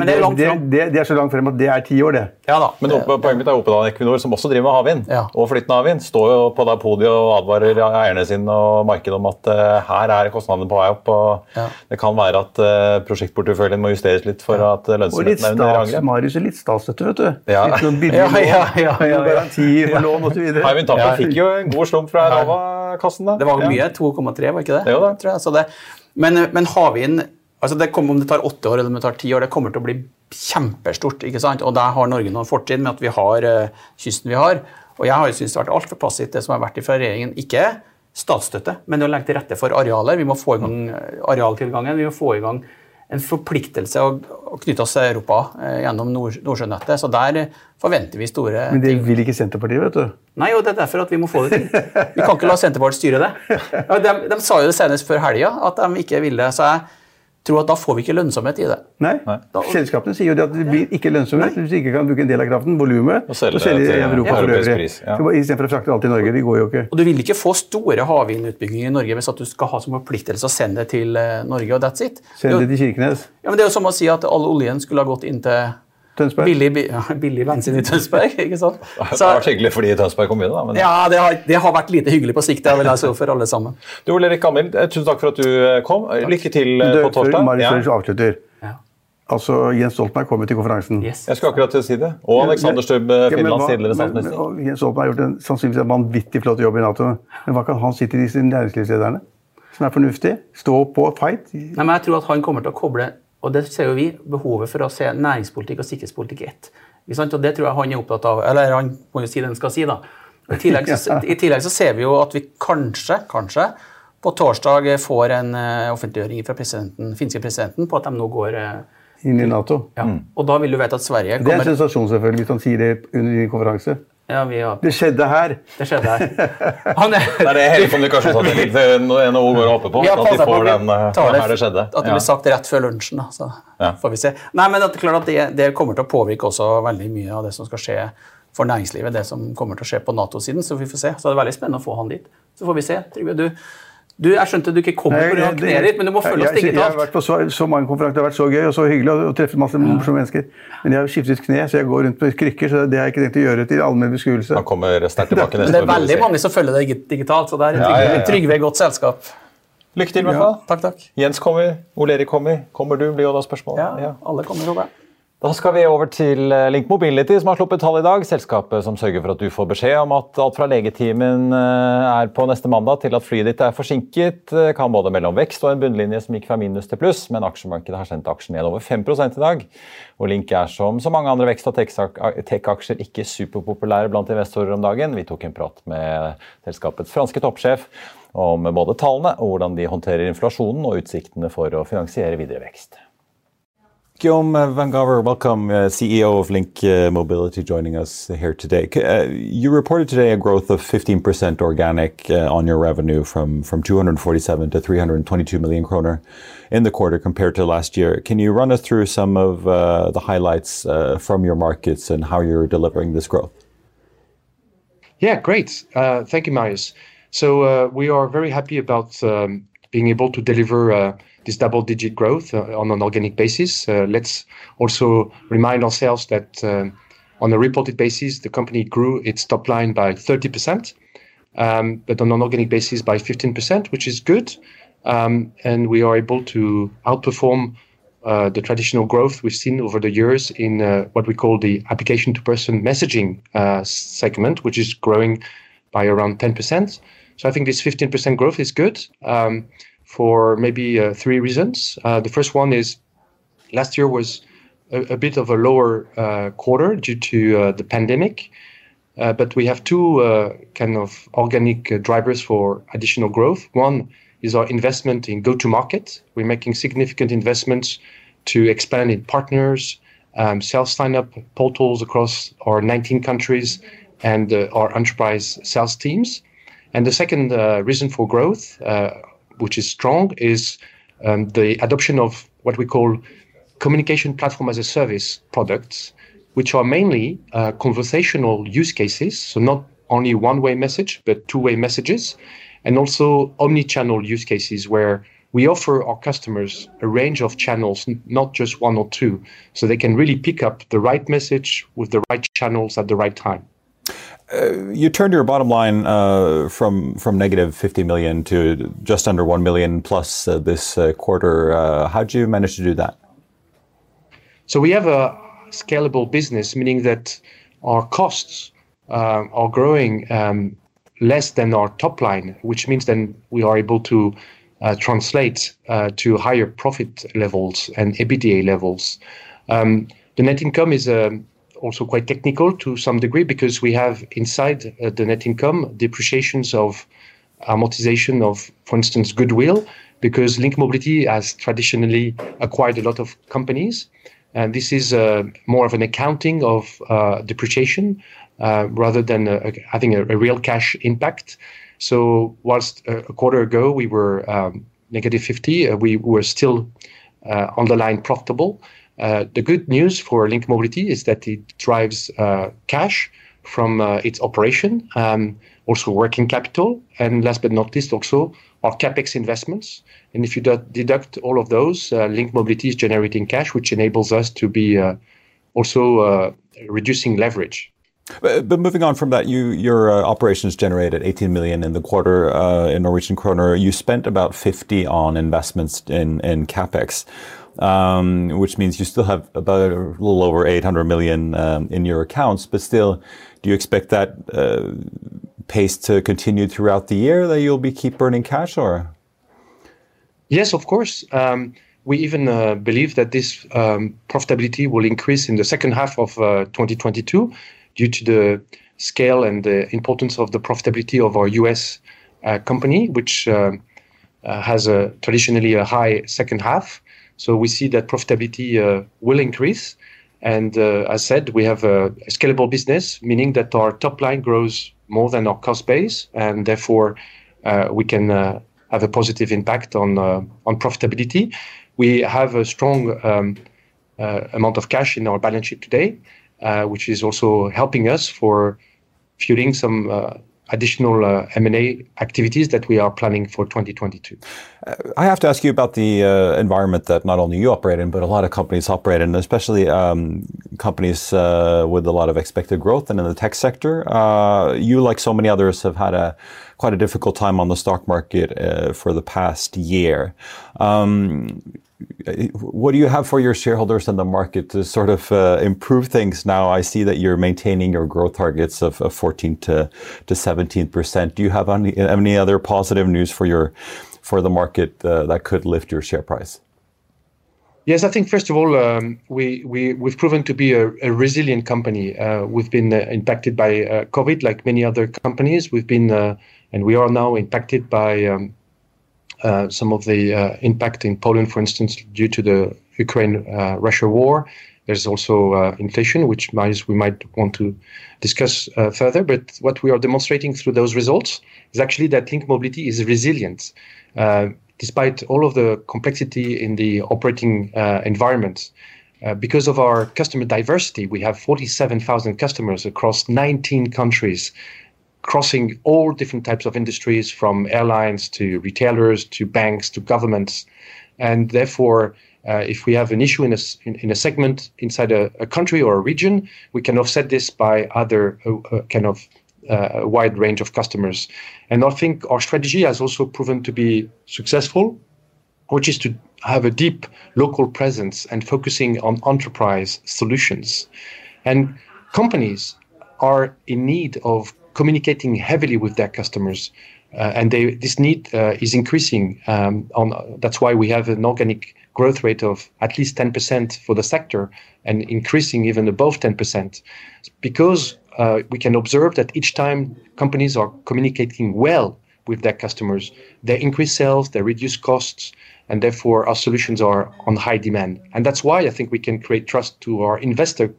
det er det, det, det er så langt frem at det er ti år, det. Ja da. Men opp- poenget mitt er Opedal Equinor, som også driver med havvind, Ja. og flytende havvind, står jo på der podiet og advarer eierne sine og markedet om at uh, her er kostnadene på vei opp. og Ja. Det kan være at uh, prosjektporteføljen må justeres litt for at lønnsomheten er under angrep. Marius, er litt statsstøtte, vet du. Ja. Litt noen billige Ja, ja, ja, ja, ja. noen garantier for lån osv. Hywind Tampen Ja. fikk jo en god slump fra Enova-kassen. da. Det var Ja. mye. 2,3, var ikke det? Det Jo, det. Tror jeg. Så det men, men havvind altså det kommer, Om det tar åtte år eller om det tar ti år, det kommer til å bli kjempestort. ikke sant? Og der har Norge noen fortrinn med at vi har uh, kysten vi har. Og jeg har jo syntes det har vært altfor passivt det som har vært fra regjeringen. Ikke statsstøtte, men å legge til rette for arealer. Vi må få i gang eh, arealtilgangen. Vi må få i gang en forpliktelse å, å knytte oss til Europa eh, gjennom Nord Nordsjønettet. Så der forventer vi store Men det vil ikke Senterpartiet, vet du. Nei, og det er derfor at vi må få det til. Vi kan ikke la Senterpartiet styre det. De, de sa jo det senest før helga, at de ikke ville. Så jeg tror at da får vi ikke lønnsomhet i det. Nei. Selskapene sier jo det at det blir ikke lønnsomhet hvis du ikke kan bruke en del av kraften, volumet, Og selge og selge til i Europa for øvrig. pris, ja. Istedenfor å frakte alt til Norge. Det går jo ikke. Og du vil ikke få store havvindutbygginger i Norge hvis at du skal ha som forpliktelse å sende det til eh, Norge, og that's it. Send det til Kirkenes. Ja, men det er jo som å si at all oljen skulle ha gått inn til Tønsberg. billig, bi- ja, billig bensin i Tønsberg. ikke sant? Det Så, har vært hyggelig for de i Tønsberg kommune, da. Men ja, det har, det har vært lite hyggelig på sikt, det vil jeg si for alle sammen. Du, Ole Erik Gammild, eh, tusen takk for at du eh, kom. Lykke til eh, Du, på torsdag. Marius Ja. Avslutter. Ja. Altså, Jens Stoltenberg kommer til konferansen. Yes. Jeg skulle akkurat til å si det. Og Alexander Stubb, Ja, Finlands tidligere statsminister. Jens Stoltenberg har gjort en sannsynligvis en vanvittig flott jobb i Nato. Men hva kan han si til disse næringslivslederne? Som er fornuftig? Stå på, fight? Nei, men jeg tror at han kommer til å koble og det ser jo vi, behovet for å se næringspolitikk og sikkerhetspolitikk i ett. Og det tror jeg han er opptatt av. Eller han må jo si det han skal si, da. I tillegg, så, I tillegg så ser vi jo at vi kanskje, kanskje på torsdag får en eh, offentliggjøring fra presidenten, finske presidenten på at de nå går eh, Inn i Nato. ja. Og da vil du vite at Sverige kommer... Det er en sensasjon, selvfølgelig, hvis han sier det under din konferanse. Ja, vi har, Det skjedde her! Det skjedde her. Han er, Det er hele kommunikasjonsavdelingen til NHO går og håper på. Vi At de får den eh, her det skjedde. At det blir sagt rett før lunsjen. Da, så Ja. får vi se. Nei, men det er klart at det, det kommer til å påvirke også veldig mye av det som skal skje for næringslivet. Det som kommer til å skje på Nato-siden. Så vi får se. Så det er veldig spennende å få han dit. Så får vi se. Trygve, du, du, jeg skjønte du ikke kommer pga. det- kneet ditt, men du må følge oss jeg, jeg, jeg har vært på så, så mange konferanser, det har vært så gøy og så hyggelig å, treffe masse morsomme mennesker. Men jeg har skiftet kne, så jeg går rundt med krykker, så det har jeg ikke tenkt å gjøre til allmenn beskuelse. Han kommer sterkt tilbake neste det er veldig mange som følger deg digitalt, så der er Trygve, ja, ja. Trygve i godt selskap. Lykke til, i hvert fall. Takk, takk. Jens kommer, Ole Erik kommer. Kommer du, blir jo da spørsmålet. Ja, alle kommer over. Da skal vi over til eh, Link Mobility, som har sluppet tall i dag. Selskapet som sørger for at du får beskjed om at alt fra legetimen eh, er på neste mandag til at flyet ditt er forsinket. Eh, Kan både mellom vekst og en bunnlinje som gikk fra minus til pluss, men aksjemarkedet har sendt aksjen ned over 5 i dag. Og Link er som så mange andre vekst- og tech-aksjer ikke superpopulære blant investorer om dagen. Vi tok en prat med selskapets franske toppsjef om både tallene og hvordan de håndterer inflasjonen og utsiktene for å finansiere videre vekst. Guillaume Van Gaver, welcome, uh, CEO of Link uh, Mobility, joining us here today. Uh, you reported today a growth of 15% organic uh, on your revenue from, from 247 to 322 million kroner in the quarter compared to last year. Can you run us through some of uh, the highlights uh, from your markets and how you're delivering this growth? Yeah, great. Thank you, Marius. So we are very happy about um, being able to deliver this double-digit growth uh, on an organic basis. Uh, let's also remind ourselves that um, on a reported basis, the company grew its top line by 30%, um, but on an organic basis by 15%, which is good. Um, and we are able to outperform uh, the traditional growth we've seen over the years in uh, what we call the application to person messaging uh, segment, which is growing by around 10%. So I think this 15% growth is good um, for maybe uh, three reasons. Uh, the first one is last year was a, a bit of a lower uh, quarter due to uh, the pandemic. Uh, but we have two uh, kind of organic drivers for additional growth. One is our investment in go-to-market. We're making significant investments to expand in partners, um, sales sign-up portals across our 19 countries, and our enterprise sales teams. And the second reason for growth, which is strong, is um, the adoption of what we call communication platform as a service products, which are mainly uh, conversational use cases, so not only one-way message, but two-way messages, and also omni-channel use cases where we offer our customers a range of channels, not just one or two, so they can really pick up the right message with the right channels at the right time. Uh, you turned your bottom line uh, from from negative 50 million to just under 1 million plus uh, this uh, quarter. Uh, how did you manage to do that? So we have a scalable business, meaning that our costs are growing um, less than our top line, which means then we are able to translate to higher profit levels and EBITDA levels. Um, the net income is um, also quite technical to some degree because we have inside uh, the net income depreciations of amortization of, for instance, goodwill, because Link Mobility has traditionally acquired a lot of companies. And this is uh, more of an accounting of uh, depreciation uh, rather than having a, a, real cash impact. So, whilst a, quarter ago we were um, negative 50, we were still underlying profitable. The good news for Link Mobility is that it drives cash from its operation, um, also working capital, and last but not least, also our CapEx investments. And if you deduct all of those, uh, Link Mobility is generating cash, which enables us to be uh, also uh, reducing leverage. But, but, moving on from that, you your uh, operations generated 18 million in the quarter uh, in Norwegian kroner. You spent about 50 on investments in in capex, um, which means you still have about a little over 800 million um, in your accounts. But still, do you expect that uh, pace to continue throughout the year? That you'll be keep burning cash, or? Yes, of course. Um, we even uh, believe that this um, profitability will increase in the second half of uh, 2022 due to the scale and the importance of the profitability of our US uh, company, which uh, uh, has a, traditionally a high second half. So we see that profitability uh, will increase. And as said, we have a, scalable business, meaning that our top line grows more than our cost base, and therefore we can have a positive impact on uh, on profitability. We have a strong um, uh, amount of cash in our balance sheet today, uh, which is also helping us for fueling some additional uh, M&A activities that we are planning for 2022. Uh, I have to ask you about the uh, environment that not only you operate in, but a lot of companies operate in, especially um, companies with a lot of expected growth and in the tech sector. you, like so many others, have had a quite a difficult time on the stock market uh, for the past year. Um, what do you have for your shareholders and the market to sort of uh, improve things now? I see that you're maintaining your growth targets of, of 14 to, to 17 percent. Do you have any, any other positive news for your for the market uh, that could lift your share price? Yes, I think first of all, um, we, we, we've proven to be a, a resilient company. Uh, we've been uh, impacted by uh, COVID like many other companies. We've been, uh, and we are now impacted by um, uh, some of the uh, impact in Poland, for instance, due to the Ukraine-Russia war. There's also inflation, which might, we might want to discuss further. But what we are demonstrating through those results is actually that Link Mobility is resilient despite all of the complexity in the operating uh, environment. Uh, because of our customer diversity, we have 47,000 customers across 19 countries, crossing all different types of industries from airlines to retailers to banks to governments. And therefore, uh, if we have an issue in a, in, in a segment inside a, a, country or a region, we can offset this by other uh, uh kind of uh, wide range of customers. And I think our strategy has also proven to be successful, which is to have a deep local presence and focusing on enterprise solutions. And companies are in need of communicating heavily with their customers. Uh, and they, this need uh, is increasing. Um, on, that's why we have an organic growth rate of at least 10% for the sector and increasing even above 10%. Because uh, we can observe that each time companies are communicating well with their customers, they increase sales, they reduce costs, and therefore our solutions are on high demand. And that's why I think we can create trust to our investor.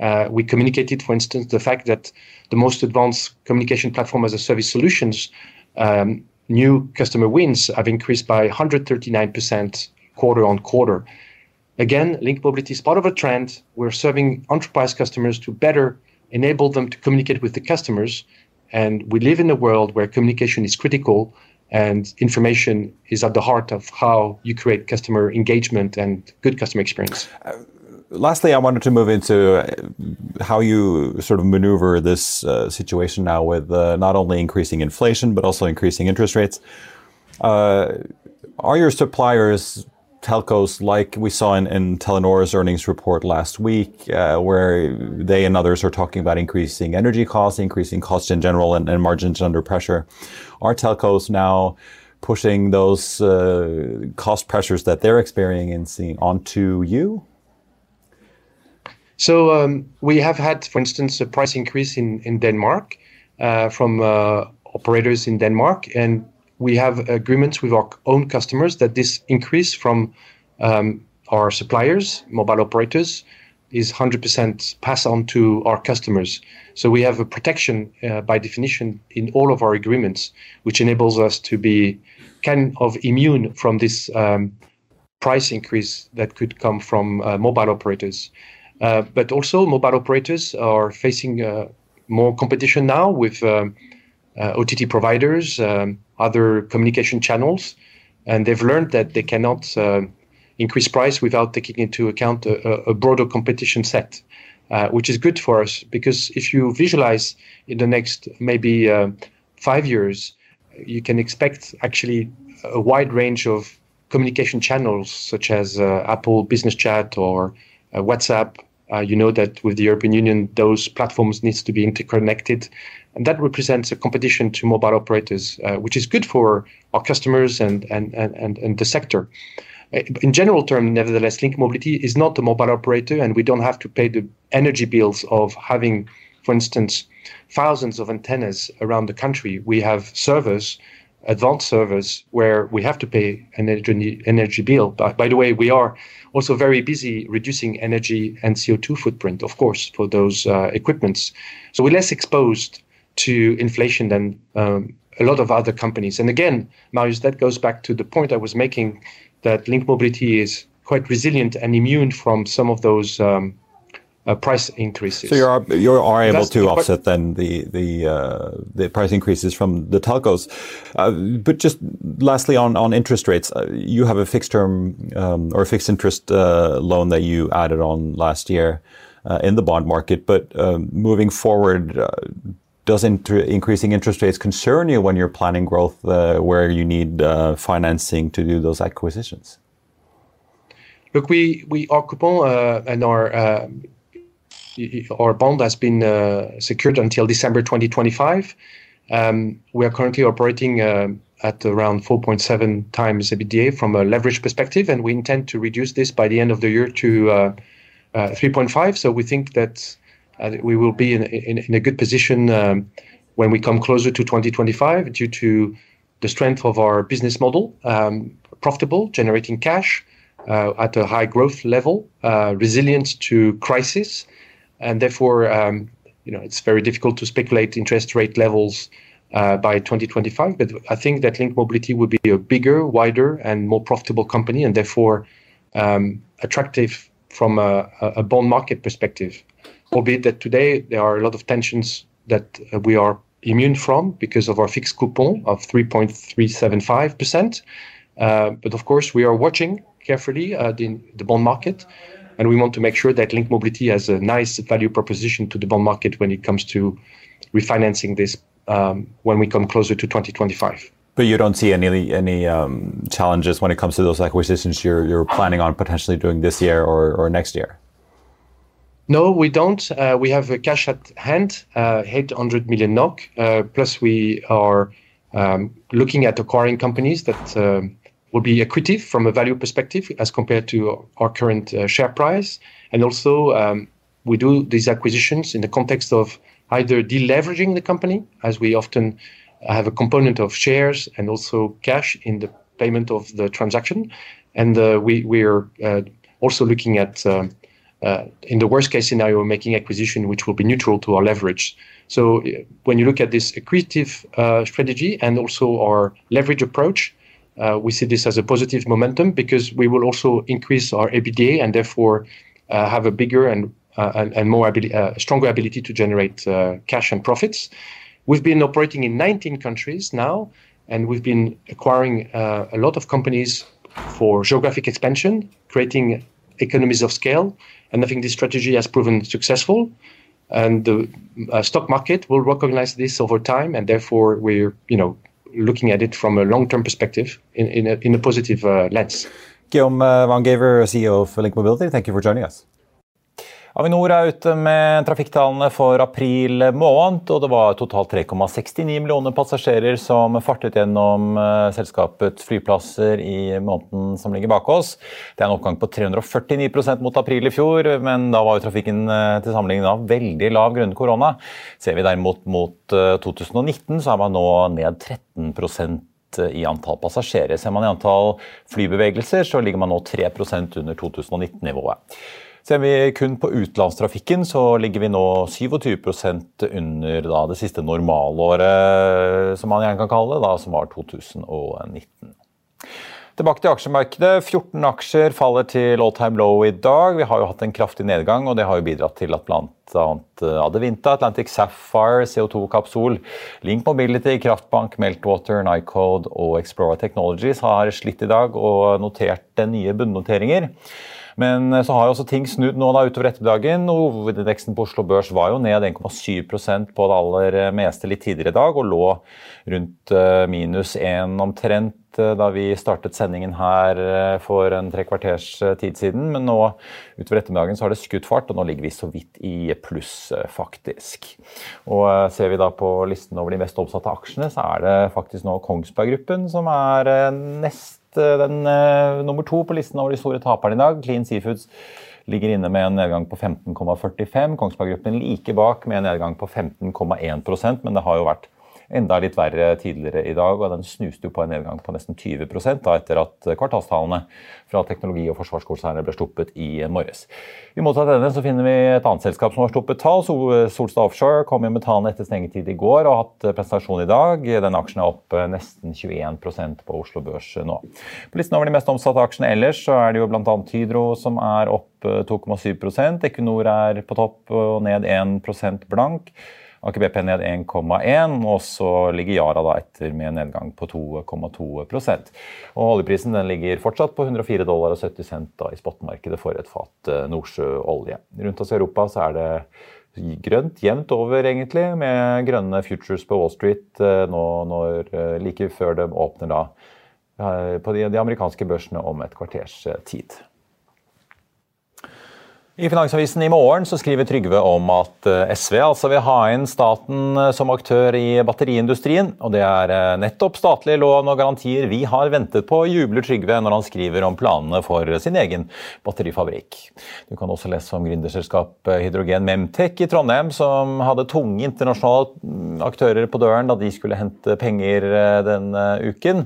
Uh, we communicated, for instance, the fact that the most advanced communication platform as a service solutions um, new customer wins have increased by 139% quarter on quarter. Again, Link Mobility is part of a trend. We're serving enterprise customers to better enable them to communicate with the customers And we live in a world where communication is critical and information is at the heart of how you create customer engagement and good customer experience. Uh, lastly, I wanted to move into uh, how you sort of maneuver this uh, situation now with uh, not only increasing inflation but also increasing interest rates. Uh, are your suppliers telcos like we saw in, in Telenor's earnings report last week, uh, where they and others are talking about increasing energy costs, increasing costs in general, and, and margins under pressure. Are telcos now pushing those uh, cost pressures that they're experiencing onto you? So um, we have had, for instance, a price increase in in Denmark uh, from uh, operators in Denmark, and we have agreements with our own customers that this increase from um, our suppliers, mobile operators, is 100% pass on to our customers. So we have a protection uh, by definition in all of our agreements, which enables us to be kind of immune from this um, price increase that could come from uh, mobile operators. Uh, but also, mobile operators are facing uh, more competition now with um, uh, OTT providers, um, other communication channels, and they've learned that they cannot uh, increase price without taking into account a, a broader competition set, uh, which is good for us because if you visualize in the next maybe uh, five years, you can expect actually a wide range of communication channels such as uh, Apple Business Chat or uh, WhatsApp. You know that with the European Union, those platforms needs to be interconnected and that represents a competition to mobile operators, uh, which is good for our customers and, and, and, and the sector. Uh, in general terms, nevertheless, Link Mobility is not a mobile operator, and we don't have to pay the energy bills of having, for instance, thousands of antennas around the country. We have servers, advanced servers, where we have to pay an energy, energy bill. But by the way, we are also very busy reducing energy and CO2 footprint, of course, for those uh, equipments. So we're less exposed to inflation than um, a lot of other companies. And again, Marius, that goes back to the point I was making that Link Mobility is quite resilient and immune from some of those um, uh, price increases. So you are you are able That's to offset then the the uh, the price increases from the telcos. Uh, but just lastly on on interest rates, uh, you have a fixed term um, or a fixed interest uh, loan that you added on last year uh, in the bond market. But um, moving forward does inter increasing interest rates concern you when you're planning growth uh, where you need uh, financing to do those acquisitions? Look, we, we our coupon uh, and our our bond has been uh, secured until December 2025. Um, we are currently operating uh, at around 4.7 times EBITDA from a leverage perspective, and we intend to reduce this by the end of the year to 3.5. So we think that we will be in, in, in a good position um, when we come closer to 2025 due to the strength of our business model, um, profitable, generating cash uh, at a high growth level, uh, resilient to crisis, and therefore, um, you know, it's very difficult to speculate interest rate levels uh, by 2025. But I think that Link Mobility will be a bigger, wider, and more profitable company, and therefore um, attractive from a, a bond market perspective albeit that today there are a lot of tensions that we are immune from because of our fixed coupon of 3.375%. Uh, but of course, we are watching carefully uh, the, the bond market, and we want to make sure that Link Mobility has a nice value proposition to the bond market when it comes to refinancing this um, when we come closer to 2025. But you don't see any any um, challenges when it comes to those acquisitions you're you're planning on potentially doing this year or, or next year. No, we don't. Uh, we have cash at hand, uh, 800 million NOK. Uh, plus, we are um, looking at acquiring companies that um, will be accretive from a value perspective as compared to our current uh, share price. And also, um, we do these acquisitions in the context of either deleveraging the company, as we often have a component of shares and also cash in the payment of the transaction. And uh, we, we are uh, also looking at um, uh, in the worst case scenario, making acquisition which will be neutral to our leverage. So uh, when you look at this accretive uh, strategy and also our leverage approach, we see this as a positive momentum because we will also increase our EBITDA and therefore uh, have a bigger and, uh, and, more ability, stronger ability to generate cash and profits. We've been operating in 19 countries now, and we've been acquiring uh, a lot of companies for geographic expansion, creating economies of scale. And I think this strategy has proven successful. And the uh, stock market will recognize this over time, and therefore we're, you know, looking at it from a long-term perspective in, in, a, in a positive uh, lens. Guillaume Van Gaver, CEO of Link Mobility, thank you for joining us. Avinor er ute med trafikktallene for april måned, og det var totalt 3,69 millioner passasjerer som fartet gjennom uh, selskapets flyplasser i måneden som ligger bak oss. Det er en oppgang på 349% mot april i fjor, men da var jo trafikken uh, til sammenligning av veldig lav grunnet korona. Ser vi derimot mot uh, 2019, så er man nå ned 13% i antall passasjerer. Ser man i antall flybevegelser, så ligger man nå 3% under 2019-nivået. Ser vi kun på utenlandstrafikken, så ligger vi nå 27% under da, det siste normalåret, som man gjerne kan kalle det, da, som var 2019. Tilbake til aksjemarkedet. 14 aksjer faller til all time low i dag. Vi har jo hatt en kraftig nedgang, og det har jo bidratt til at bl.a. Adevinta, Atlantic Sapphire, CO2 Kapsol, Link Mobility, Kraftbank, Meltwater, Nycode og Explorer Technologies har slitt i dag og notert nye bunnnoteringer. Men eh, så har jo også ting snudd nå da utover ettermiddagen. Hovedindeksen på Oslo Børs var jo ned 1,7 på det aller eh, meste litt tidligere i dag, og lå rundt eh, minus 1 omtrent da vi startet sendingen her for en tre kvarters tid siden. Men nå utover ettermiddagen så har det skutt fart, og nå ligger vi så vidt i pluss, faktisk. Og ser vi da på listen over de mest oppsatte aksjene, så er det faktisk nå Kongsberg Gruppen som er nest den uh, nummer to på listen over de store taperne i dag. Clean Seafoods ligger inne med en nedgang på 15,45. Kongsberg Gruppen like bak med en nedgang på 15,1% men det har jo vært enda litt verre tidligere i dag, og den snuste jo på en nedgang på nesten 20 da, etter at kvartalstallene fra teknologi- og forsvarskonsernet ble sluppet i morges. I motsatt ende så finner vi et annet selskap som har sluppet tall. Solstad Offshore kom jo med tallene etter stengetid i går og har hatt presentasjon i dag. Den aksjen er opp nesten 21% på Oslo Børs nå. På listen over de mest omsatte aksjene ellers så er det jo bl.a. Hydro som er opp 2,7% Equinor er på topp og ned 1% blank. Aker BP ned 1,1, og så ligger Yara da etter med en nedgang på 2,2 Og Oljeprisen den ligger fortsatt på 104 dollar og 70 cent da, i spotmarkedet for et fat eh, nordsjøolje. Rundt oss i Europa så er det grønt jevnt over, egentlig, med grønne futures på Wall Street eh, nå når, eh, like før de åpner da på de, de amerikanske børsene om et kvarters tid. I Finansavisen i morgen så skriver Trygve om at eh, SV altså vil ha inn staten eh, som aktør i batteriindustrien. Og det er eh, nettopp statlige lån og garantier vi har ventet på, jubler Trygve når han skriver om planene for sin egen batterifabrikk. Du kan også lese om gründerselskapet Hydrogen Memtech i Trondheim, som hadde tunge internasjonale aktører på døren da de skulle hente penger denne uken.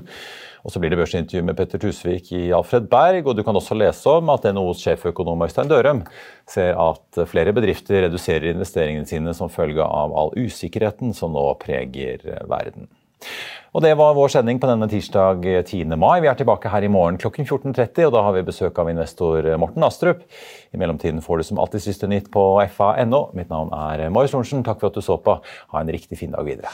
Og så blir det børsintervju med Petter Tusvik i Alfred Berg, og du kan også lese om at NHOs sjeføkonom Øystein Dørum ser at flere bedrifter reduserer investeringene sine som følge av all usikkerheten som nå preger verden. Og Det var vår sending på denne tirsdag 10. mai. Vi er tilbake her i morgen klokken 14.30, og da har vi besøk av investor Morten Astrup. I mellomtiden får du som alltid siste nytt på fa.no. Mitt navn er Marius Lorentzen. Takk for at du så på. Ha en riktig fin dag videre.